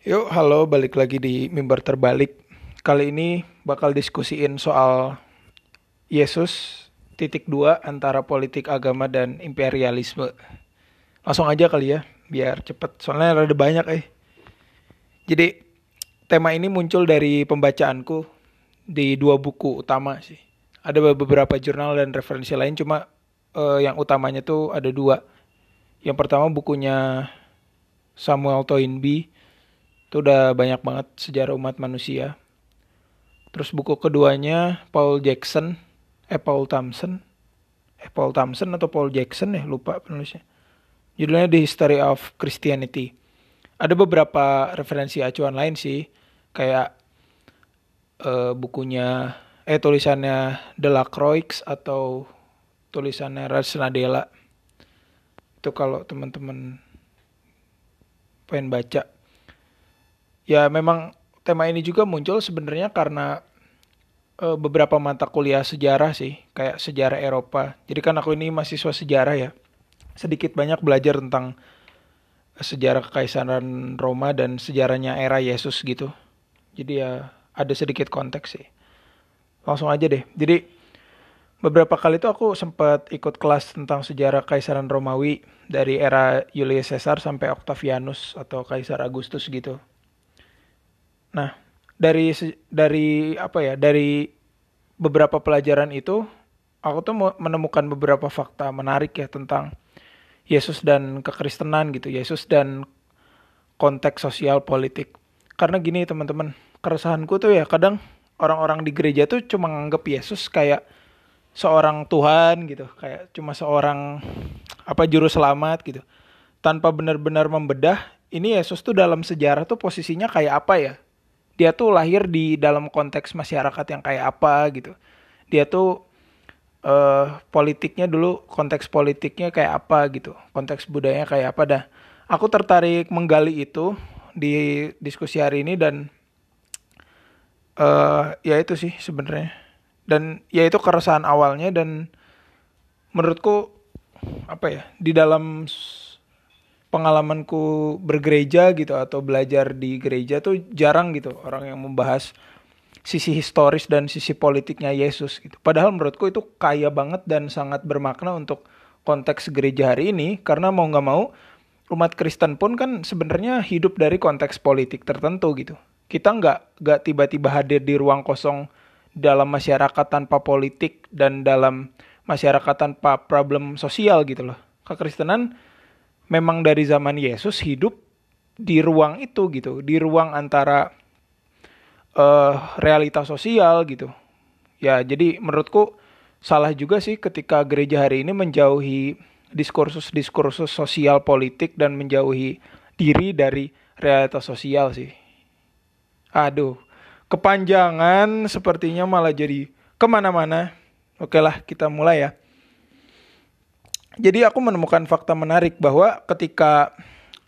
Yuk, halo, balik lagi di mimbar terbalik. Kali ini bakal diskusiin soal Yesus titik dua antara politik agama dan imperialisme. Langsung aja kali ya, biar cepet. Soalnya ada banyak eh. Jadi tema ini muncul dari pembacaanku di dua buku utama sih. Ada beberapa jurnal dan referensi lain, cuma uh, yang utamanya tuh ada dua. Yang pertama bukunya Samuel Toynbee itu udah banyak banget sejarah umat manusia. Terus buku keduanya Paul Jackson, eh Paul Thompson, eh Paul Thompson atau Paul Jackson ya lupa penulisnya. Judulnya The History of Christianity. Ada beberapa referensi acuan lain sih, kayak uh, bukunya eh tulisannya Delacroix atau tulisannya Rasnadela. Itu kalau teman-teman pengen baca ya memang tema ini juga muncul sebenarnya karena uh, beberapa mata kuliah sejarah sih, kayak sejarah Eropa. Jadi kan aku ini mahasiswa sejarah ya. Sedikit banyak belajar tentang sejarah kekaisaran Roma dan sejarahnya era Yesus gitu. Jadi ya ada sedikit konteks sih. Langsung aja deh. Jadi beberapa kali itu aku sempat ikut kelas tentang sejarah Kaisaran Romawi dari era Julius Caesar sampai Octavianus atau Kaisar Agustus gitu. Nah, dari dari apa ya? Dari beberapa pelajaran itu aku tuh menemukan beberapa fakta menarik ya tentang Yesus dan kekristenan gitu, Yesus dan konteks sosial politik. Karena gini teman-teman, keresahanku tuh ya kadang orang-orang di gereja tuh cuma nganggep Yesus kayak seorang Tuhan gitu, kayak cuma seorang apa juru selamat gitu. Tanpa benar-benar membedah, ini Yesus tuh dalam sejarah tuh posisinya kayak apa ya? Dia tuh lahir di dalam konteks masyarakat yang kayak apa gitu. Dia tuh uh, politiknya dulu konteks politiknya kayak apa gitu konteks budayanya kayak apa. Dah aku tertarik menggali itu di diskusi hari ini dan uh, ya itu sih sebenarnya. Dan ya itu keresahan awalnya dan menurutku apa ya di dalam pengalamanku bergereja gitu atau belajar di gereja tuh jarang gitu orang yang membahas sisi historis dan sisi politiknya Yesus gitu. Padahal menurutku itu kaya banget dan sangat bermakna untuk konteks gereja hari ini karena mau nggak mau umat Kristen pun kan sebenarnya hidup dari konteks politik tertentu gitu. Kita nggak nggak tiba-tiba hadir di ruang kosong dalam masyarakat tanpa politik dan dalam masyarakat tanpa problem sosial gitu loh. Kekristenan memang dari zaman Yesus hidup di ruang itu gitu, di ruang antara uh, realitas sosial gitu. Ya, jadi menurutku salah juga sih ketika gereja hari ini menjauhi diskursus-diskursus sosial politik dan menjauhi diri dari realitas sosial sih. Aduh, kepanjangan sepertinya malah jadi ke mana-mana. Oke lah, kita mulai ya jadi aku menemukan fakta menarik bahwa ketika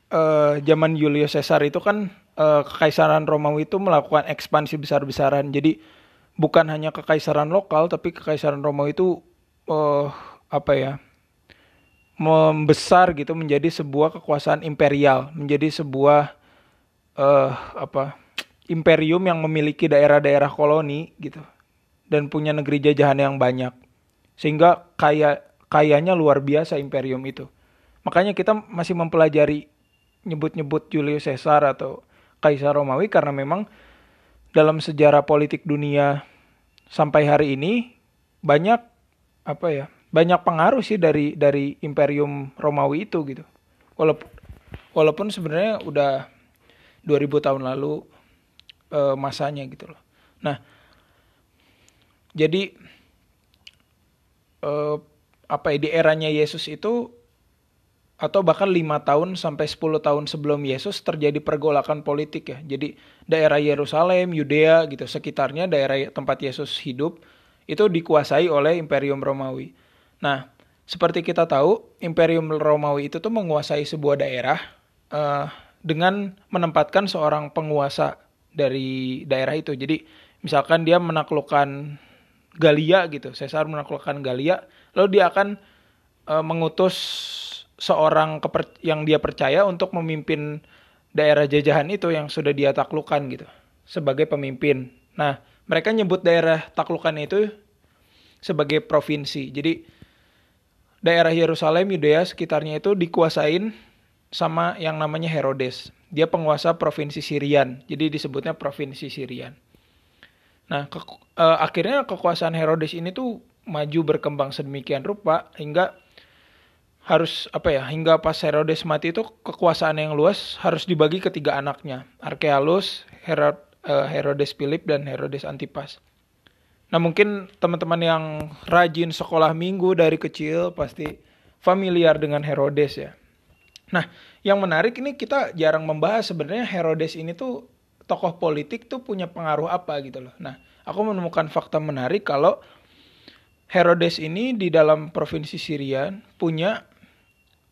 uh, zaman Julius Caesar itu kan uh, kekaisaran Romawi itu melakukan ekspansi besar-besaran. Jadi bukan hanya kekaisaran lokal tapi kekaisaran Romawi itu uh, apa ya? membesar gitu menjadi sebuah kekuasaan imperial, menjadi sebuah uh, apa? imperium yang memiliki daerah-daerah koloni gitu dan punya negeri jajahan yang banyak. Sehingga kayak kayanya luar biasa imperium itu. Makanya kita masih mempelajari nyebut-nyebut Julius Caesar atau Kaisar Romawi karena memang dalam sejarah politik dunia sampai hari ini banyak apa ya banyak pengaruh sih dari dari imperium Romawi itu gitu walaupun walaupun sebenarnya udah 2000 tahun lalu e, masanya gitu loh nah jadi e, apa ya di eranya Yesus itu atau bahkan lima tahun sampai 10 tahun sebelum Yesus terjadi pergolakan politik ya. Jadi daerah Yerusalem, Yudea gitu sekitarnya daerah tempat Yesus hidup itu dikuasai oleh Imperium Romawi. Nah, seperti kita tahu, Imperium Romawi itu tuh menguasai sebuah daerah uh, dengan menempatkan seorang penguasa dari daerah itu. Jadi misalkan dia menaklukkan Galia gitu, Caesar menaklukkan Galia, lalu dia akan uh, mengutus seorang keper yang dia percaya untuk memimpin daerah jajahan itu yang sudah dia taklukkan gitu sebagai pemimpin. Nah, mereka nyebut daerah taklukan itu sebagai provinsi. Jadi daerah Yerusalem, Yudea sekitarnya itu dikuasain sama yang namanya Herodes. Dia penguasa provinsi Sirian. Jadi disebutnya provinsi Sirian. Nah, ke, uh, akhirnya kekuasaan Herodes ini tuh maju berkembang sedemikian rupa hingga harus apa ya hingga pas Herodes mati itu kekuasaan yang luas harus dibagi ke tiga anaknya Arkealus, Herod, uh, Herodes Philip dan Herodes Antipas. Nah mungkin teman-teman yang rajin sekolah minggu dari kecil pasti familiar dengan Herodes ya. Nah yang menarik ini kita jarang membahas sebenarnya Herodes ini tuh tokoh politik tuh punya pengaruh apa gitu loh. Nah aku menemukan fakta menarik kalau Herodes ini di dalam provinsi Syria punya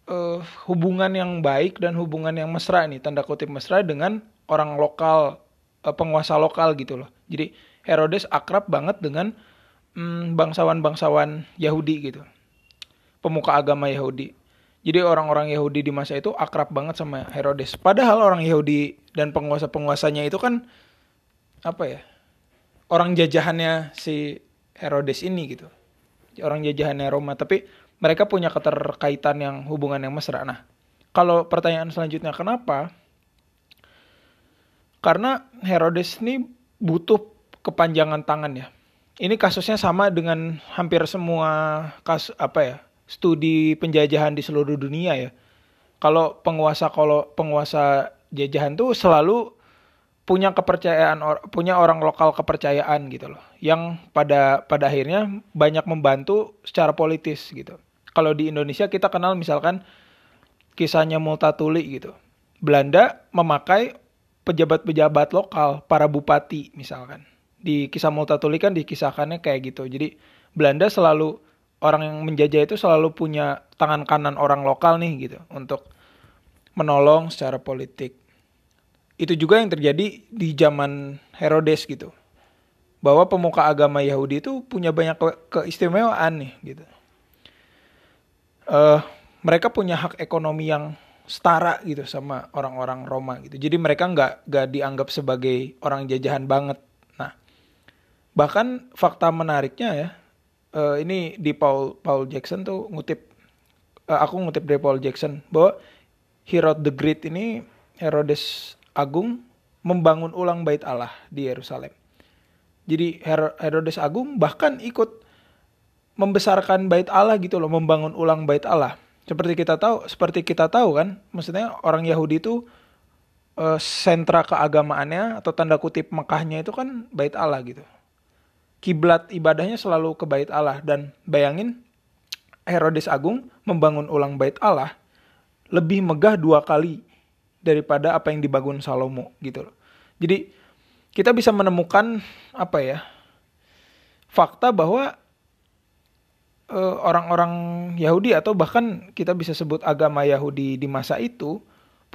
uh, hubungan yang baik dan hubungan yang mesra nih tanda kutip mesra dengan orang lokal uh, penguasa lokal gitu loh. Jadi Herodes akrab banget dengan um, bangsawan-bangsawan Yahudi gitu. Pemuka agama Yahudi. Jadi orang-orang Yahudi di masa itu akrab banget sama Herodes. Padahal orang Yahudi dan penguasa-penguasanya itu kan apa ya orang jajahannya si Herodes ini gitu orang jajahannya Roma tapi mereka punya keterkaitan yang hubungan yang mesra. Nah, kalau pertanyaan selanjutnya kenapa? Karena Herodes ini butuh kepanjangan tangan ya. Ini kasusnya sama dengan hampir semua kas apa ya studi penjajahan di seluruh dunia ya. Kalau penguasa kalau penguasa jajahan tuh selalu punya kepercayaan punya orang lokal kepercayaan gitu loh yang pada pada akhirnya banyak membantu secara politis gitu kalau di Indonesia kita kenal misalkan kisahnya Multatuli gitu. Belanda memakai pejabat-pejabat lokal, para bupati misalkan. Di kisah Multatuli kan dikisahkannya kayak gitu. Jadi Belanda selalu orang yang menjajah itu selalu punya tangan kanan orang lokal nih gitu untuk menolong secara politik. Itu juga yang terjadi di zaman Herodes gitu. Bahwa pemuka agama Yahudi itu punya banyak ke keistimewaan nih gitu uh, mereka punya hak ekonomi yang setara gitu sama orang-orang Roma gitu. Jadi mereka nggak nggak dianggap sebagai orang jajahan banget. Nah, bahkan fakta menariknya ya, uh, ini di Paul Paul Jackson tuh ngutip, uh, aku ngutip dari Paul Jackson bahwa Herod the Great ini Herodes Agung membangun ulang bait Allah di Yerusalem. Jadi Herodes Agung bahkan ikut membesarkan bait Allah gitu loh, membangun ulang bait Allah. Seperti kita tahu, seperti kita tahu kan, maksudnya orang Yahudi itu uh, sentra keagamaannya atau tanda kutip Mekahnya itu kan bait Allah gitu. Kiblat ibadahnya selalu ke bait Allah dan bayangin Herodes Agung membangun ulang bait Allah lebih megah dua kali daripada apa yang dibangun Salomo gitu loh. Jadi kita bisa menemukan apa ya fakta bahwa Eh, orang-orang Yahudi atau bahkan kita bisa sebut agama Yahudi di masa itu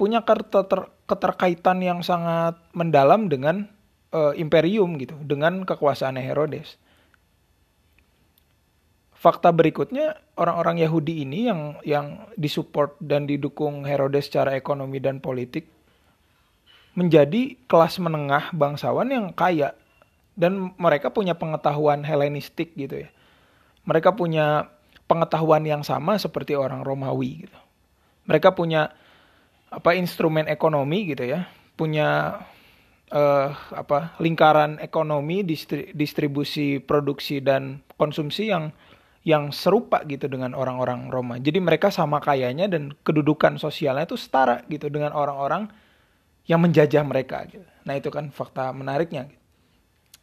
punya keter keterkaitan yang sangat mendalam dengan uh, imperium gitu, dengan kekuasaan Herodes. Fakta berikutnya orang-orang Yahudi ini yang yang disupport dan didukung Herodes secara ekonomi dan politik menjadi kelas menengah bangsawan yang kaya dan mereka punya pengetahuan Helenistik gitu ya mereka punya pengetahuan yang sama seperti orang Romawi gitu. Mereka punya apa instrumen ekonomi gitu ya, punya uh, apa lingkaran ekonomi distri, distribusi produksi dan konsumsi yang yang serupa gitu dengan orang-orang Roma. Jadi mereka sama kayanya dan kedudukan sosialnya itu setara gitu dengan orang-orang yang menjajah mereka gitu. Nah, itu kan fakta menariknya.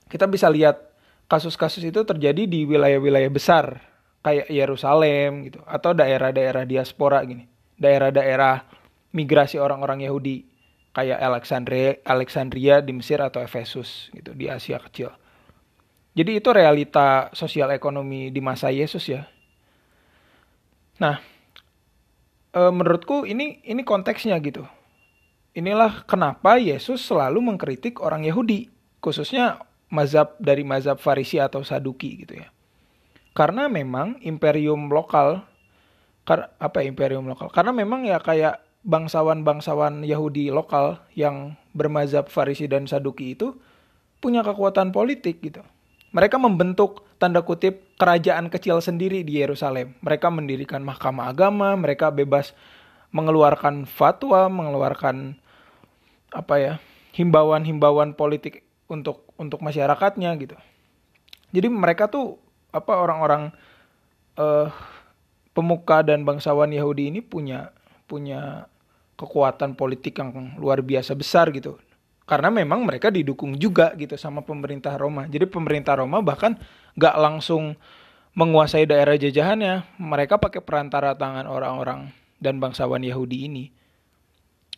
Kita bisa lihat kasus-kasus itu terjadi di wilayah-wilayah besar kayak Yerusalem gitu atau daerah-daerah diaspora gini daerah-daerah migrasi orang-orang Yahudi kayak Alexandria Alexandria di Mesir atau Efesus gitu di Asia kecil jadi itu realita sosial ekonomi di masa Yesus ya nah e, menurutku ini ini konteksnya gitu inilah kenapa Yesus selalu mengkritik orang Yahudi khususnya mazhab dari mazhab Farisi atau Saduki gitu ya. Karena memang imperium lokal kar, apa ya, imperium lokal? Karena memang ya kayak bangsawan-bangsawan Yahudi lokal yang bermazhab Farisi dan Saduki itu punya kekuatan politik gitu. Mereka membentuk tanda kutip kerajaan kecil sendiri di Yerusalem. Mereka mendirikan mahkamah agama, mereka bebas mengeluarkan fatwa, mengeluarkan apa ya, himbauan-himbauan politik untuk untuk masyarakatnya gitu. Jadi mereka tuh apa orang-orang uh, pemuka dan bangsawan Yahudi ini punya punya kekuatan politik yang luar biasa besar gitu. Karena memang mereka didukung juga gitu sama pemerintah Roma. Jadi pemerintah Roma bahkan gak langsung menguasai daerah jajahannya. Mereka pakai perantara tangan orang-orang dan bangsawan Yahudi ini.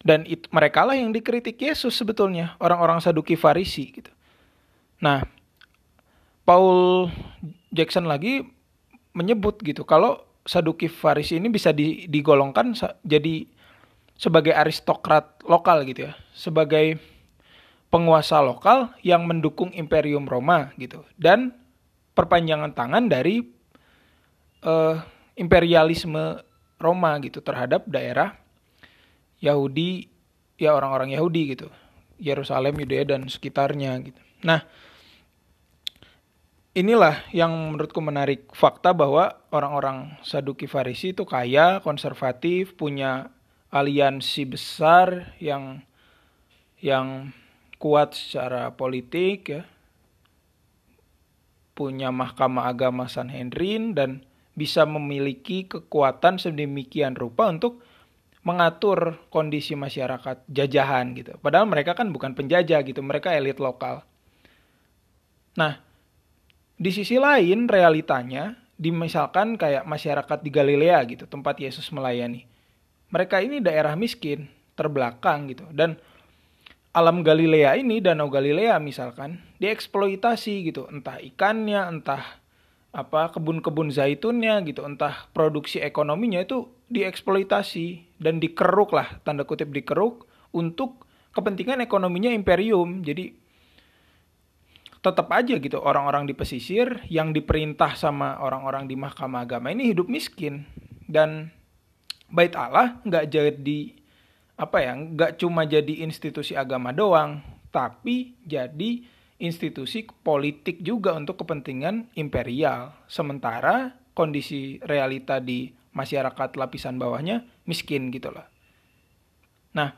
Dan it, mereka lah yang dikritik Yesus sebetulnya. Orang-orang Saduki Farisi gitu. Nah, Paul Jackson lagi menyebut gitu kalau Saduki Farisi ini bisa digolongkan jadi sebagai aristokrat lokal gitu ya, sebagai penguasa lokal yang mendukung Imperium Roma gitu dan perpanjangan tangan dari uh, imperialisme Roma gitu terhadap daerah Yahudi ya orang-orang Yahudi gitu, Yerusalem, Yudea dan sekitarnya gitu. Nah, inilah yang menurutku menarik fakta bahwa orang-orang Saduki Farisi itu kaya, konservatif, punya aliansi besar yang yang kuat secara politik ya. Punya mahkamah agama Sanhedrin dan bisa memiliki kekuatan sedemikian rupa untuk mengatur kondisi masyarakat jajahan gitu. Padahal mereka kan bukan penjajah gitu, mereka elit lokal. Nah, di sisi lain realitanya, di misalkan kayak masyarakat di Galilea gitu, tempat Yesus melayani. Mereka ini daerah miskin, terbelakang gitu. Dan alam Galilea ini, Danau Galilea misalkan, dieksploitasi gitu. Entah ikannya, entah apa kebun-kebun zaitunnya gitu, entah produksi ekonominya itu dieksploitasi dan dikeruk lah, tanda kutip dikeruk untuk kepentingan ekonominya imperium. Jadi tetap aja gitu orang-orang di pesisir yang diperintah sama orang-orang di mahkamah agama ini hidup miskin dan bait Allah nggak jadi apa ya nggak cuma jadi institusi agama doang tapi jadi institusi politik juga untuk kepentingan imperial sementara kondisi realita di masyarakat lapisan bawahnya miskin gitu loh nah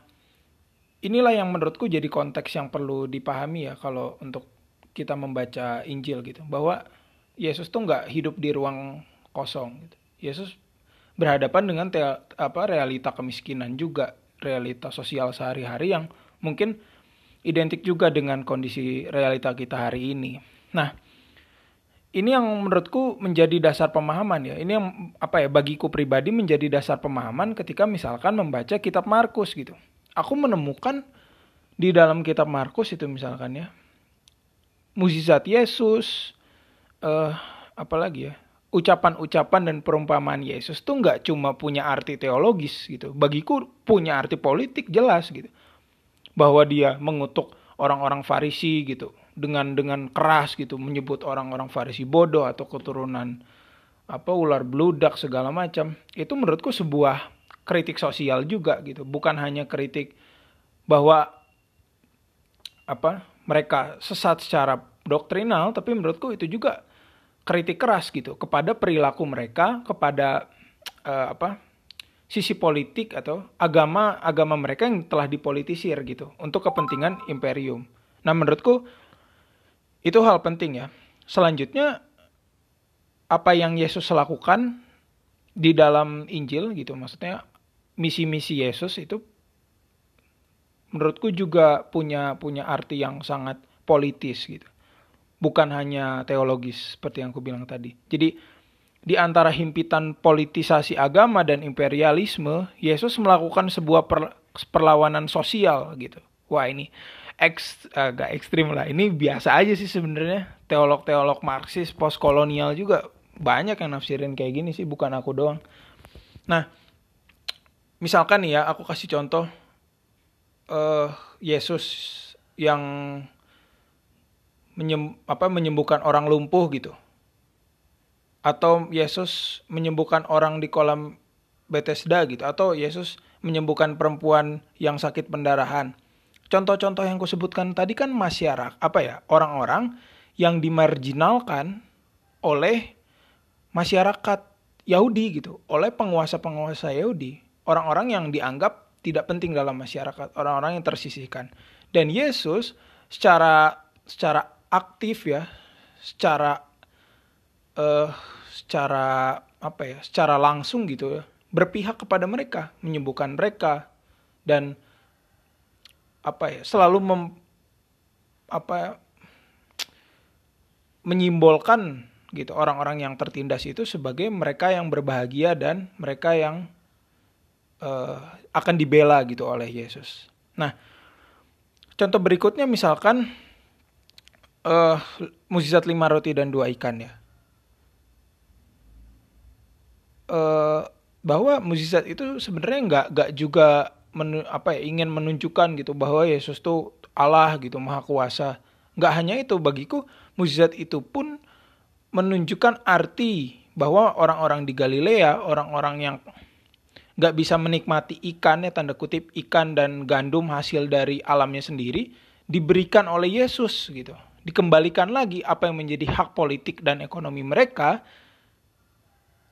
inilah yang menurutku jadi konteks yang perlu dipahami ya kalau untuk kita membaca Injil gitu bahwa Yesus tuh nggak hidup di ruang kosong gitu. Yesus berhadapan dengan te, apa realita kemiskinan juga realita sosial sehari-hari yang mungkin identik juga dengan kondisi realita kita hari ini. Nah, ini yang menurutku menjadi dasar pemahaman ya. Ini yang apa ya bagiku pribadi menjadi dasar pemahaman ketika misalkan membaca kitab Markus gitu. Aku menemukan di dalam kitab Markus itu misalkan ya mukjizat Yesus, uh, apalagi ya, ucapan-ucapan dan perumpamaan Yesus tuh nggak cuma punya arti teologis gitu. Bagiku punya arti politik jelas gitu. Bahwa dia mengutuk orang-orang Farisi gitu dengan dengan keras gitu menyebut orang-orang Farisi bodoh atau keturunan apa ular beludak segala macam. Itu menurutku sebuah kritik sosial juga gitu. Bukan hanya kritik bahwa apa mereka sesat secara doktrinal, tapi menurutku itu juga kritik keras gitu kepada perilaku mereka, kepada uh, apa sisi politik atau agama agama mereka yang telah dipolitisir gitu untuk kepentingan imperium. Nah menurutku itu hal penting ya. Selanjutnya apa yang Yesus lakukan di dalam Injil gitu maksudnya misi-misi Yesus itu menurutku juga punya punya arti yang sangat politis gitu. Bukan hanya teologis seperti yang aku bilang tadi. Jadi di antara himpitan politisasi agama dan imperialisme, Yesus melakukan sebuah per, perlawanan sosial gitu. Wah ini eks, agak ekstrim lah. Ini biasa aja sih sebenarnya. Teolog-teolog Marxis, postkolonial juga banyak yang nafsirin kayak gini sih, bukan aku doang. Nah, misalkan nih ya, aku kasih contoh uh, Yesus yang menyem, apa, menyembuhkan orang lumpuh gitu. Atau Yesus menyembuhkan orang di kolam Bethesda gitu. Atau Yesus menyembuhkan perempuan yang sakit pendarahan. Contoh-contoh yang kusebutkan tadi kan masyarakat, apa ya, orang-orang yang dimarginalkan oleh masyarakat Yahudi gitu, oleh penguasa-penguasa Yahudi, orang-orang yang dianggap tidak penting dalam masyarakat, orang-orang yang tersisihkan. Dan Yesus secara secara aktif ya, secara uh, secara apa ya, secara langsung gitu ya, berpihak kepada mereka, menyembuhkan mereka dan apa ya, selalu mem, apa menyimbolkan gitu orang-orang yang tertindas itu sebagai mereka yang berbahagia dan mereka yang uh, akan dibela gitu oleh Yesus. Nah, contoh berikutnya misalkan uh, mukjizat lima roti dan dua ikan ya. Uh, bahwa mukjizat itu sebenarnya nggak nggak juga menu, apa ya ingin menunjukkan gitu bahwa Yesus tuh Allah gitu maha kuasa. Nggak hanya itu bagiku mukjizat itu pun menunjukkan arti bahwa orang-orang di Galilea, orang-orang yang nggak bisa menikmati ikan ya tanda kutip ikan dan gandum hasil dari alamnya sendiri diberikan oleh Yesus gitu. Dikembalikan lagi apa yang menjadi hak politik dan ekonomi mereka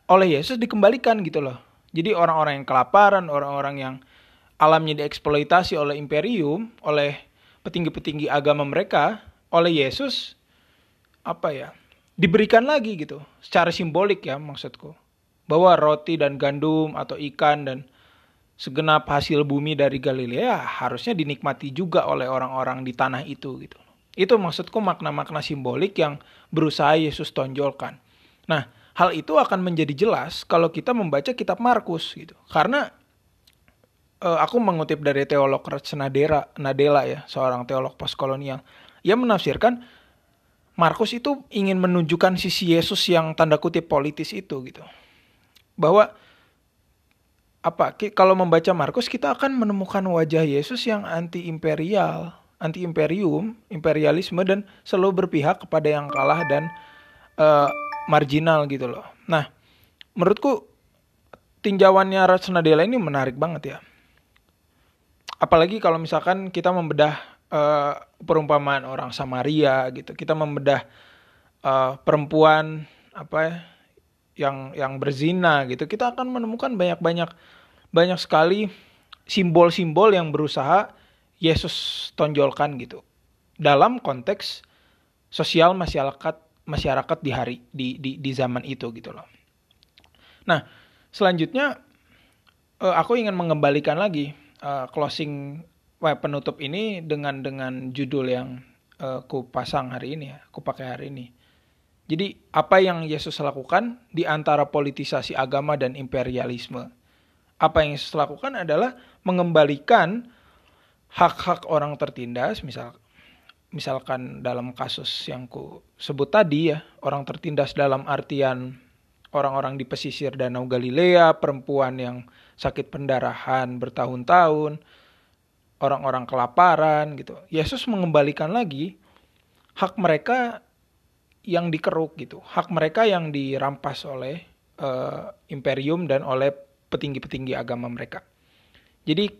oleh Yesus dikembalikan gitu loh. Jadi orang-orang yang kelaparan, orang-orang yang alamnya dieksploitasi oleh imperium, oleh petinggi-petinggi agama mereka, oleh Yesus apa ya? diberikan lagi gitu. Secara simbolik ya maksudku. Bahwa roti dan gandum atau ikan dan segenap hasil bumi dari Galilea harusnya dinikmati juga oleh orang-orang di tanah itu gitu. Itu maksudku makna-makna simbolik yang berusaha Yesus tonjolkan. Nah hal itu akan menjadi jelas kalau kita membaca kitab Markus gitu. Karena uh, aku mengutip dari teolog Ratsenadera Nadela ya seorang teolog postkolonial ia menafsirkan Markus itu ingin menunjukkan sisi Yesus yang tanda kutip politis itu gitu. Bahwa apa kalau membaca Markus kita akan menemukan wajah Yesus yang anti imperial, anti imperium, imperialisme dan selalu berpihak kepada yang kalah dan uh, marginal gitu loh. Nah, menurutku tinjauannya Ratsunadela ini menarik banget ya. Apalagi kalau misalkan kita membedah uh, perumpamaan orang Samaria gitu. Kita membedah uh, perempuan apa ya, yang yang berzina gitu. Kita akan menemukan banyak-banyak banyak sekali simbol-simbol yang berusaha Yesus tonjolkan gitu. Dalam konteks sosial masyarakat masyarakat di hari di di di zaman itu gitu loh. Nah, selanjutnya uh, aku ingin mengembalikan lagi uh, closing web penutup ini dengan dengan judul yang uh, ku pasang hari ini ya, ku pakai hari ini. Jadi apa yang Yesus lakukan di antara politisasi agama dan imperialisme? Apa yang Yesus lakukan adalah mengembalikan hak-hak orang tertindas, misal misalkan dalam kasus yang ku sebut tadi ya, orang tertindas dalam artian orang-orang di pesisir Danau Galilea, perempuan yang sakit pendarahan bertahun-tahun, orang-orang kelaparan gitu. Yesus mengembalikan lagi hak mereka yang dikeruk gitu, hak mereka yang dirampas oleh uh, imperium dan oleh petinggi-petinggi agama mereka. Jadi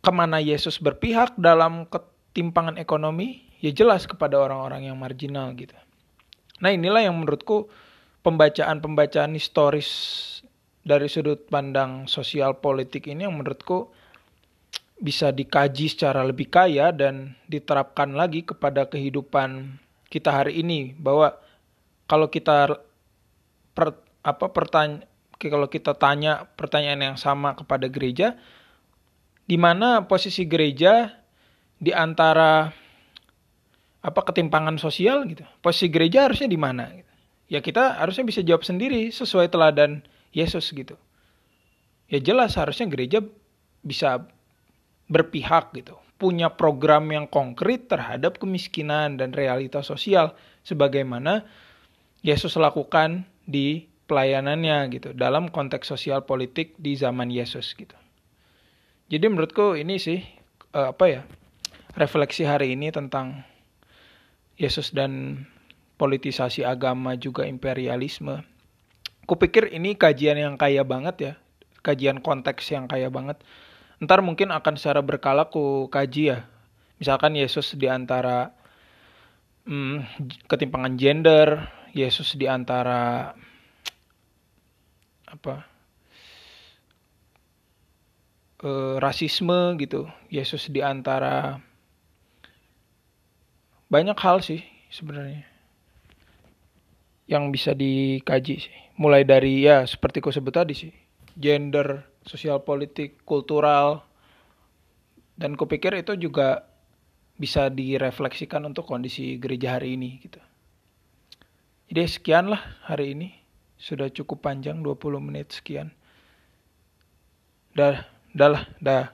ke mana Yesus berpihak dalam ketimpangan ekonomi, ya jelas kepada orang-orang yang marginal gitu. Nah inilah yang menurutku pembacaan-pembacaan historis dari sudut pandang sosial politik ini yang menurutku bisa dikaji secara lebih kaya dan diterapkan lagi kepada kehidupan kita hari ini bahwa kalau kita per, apa pertanya kalau kita tanya pertanyaan yang sama kepada gereja di mana posisi gereja di antara apa ketimpangan sosial gitu posisi gereja harusnya di mana gitu. ya kita harusnya bisa jawab sendiri sesuai teladan Yesus gitu ya jelas harusnya gereja bisa berpihak gitu, punya program yang konkret terhadap kemiskinan dan realitas sosial sebagaimana Yesus lakukan di pelayanannya gitu dalam konteks sosial politik di zaman Yesus gitu. Jadi menurutku ini sih uh, apa ya refleksi hari ini tentang Yesus dan politisasi agama juga imperialisme. Kupikir ini kajian yang kaya banget ya kajian konteks yang kaya banget. Ntar mungkin akan secara berkala ku kaji ya. Misalkan Yesus di antara hmm, ketimpangan gender, Yesus di antara apa? Eh, rasisme gitu. Yesus di antara banyak hal sih sebenarnya yang bisa dikaji sih. Mulai dari ya seperti kau sebut tadi sih, gender, sosial politik, kultural, dan kupikir itu juga bisa direfleksikan untuk kondisi gereja hari ini gitu. Jadi sekian lah hari ini. Sudah cukup panjang 20 menit sekian. Dah, dah lah, dah.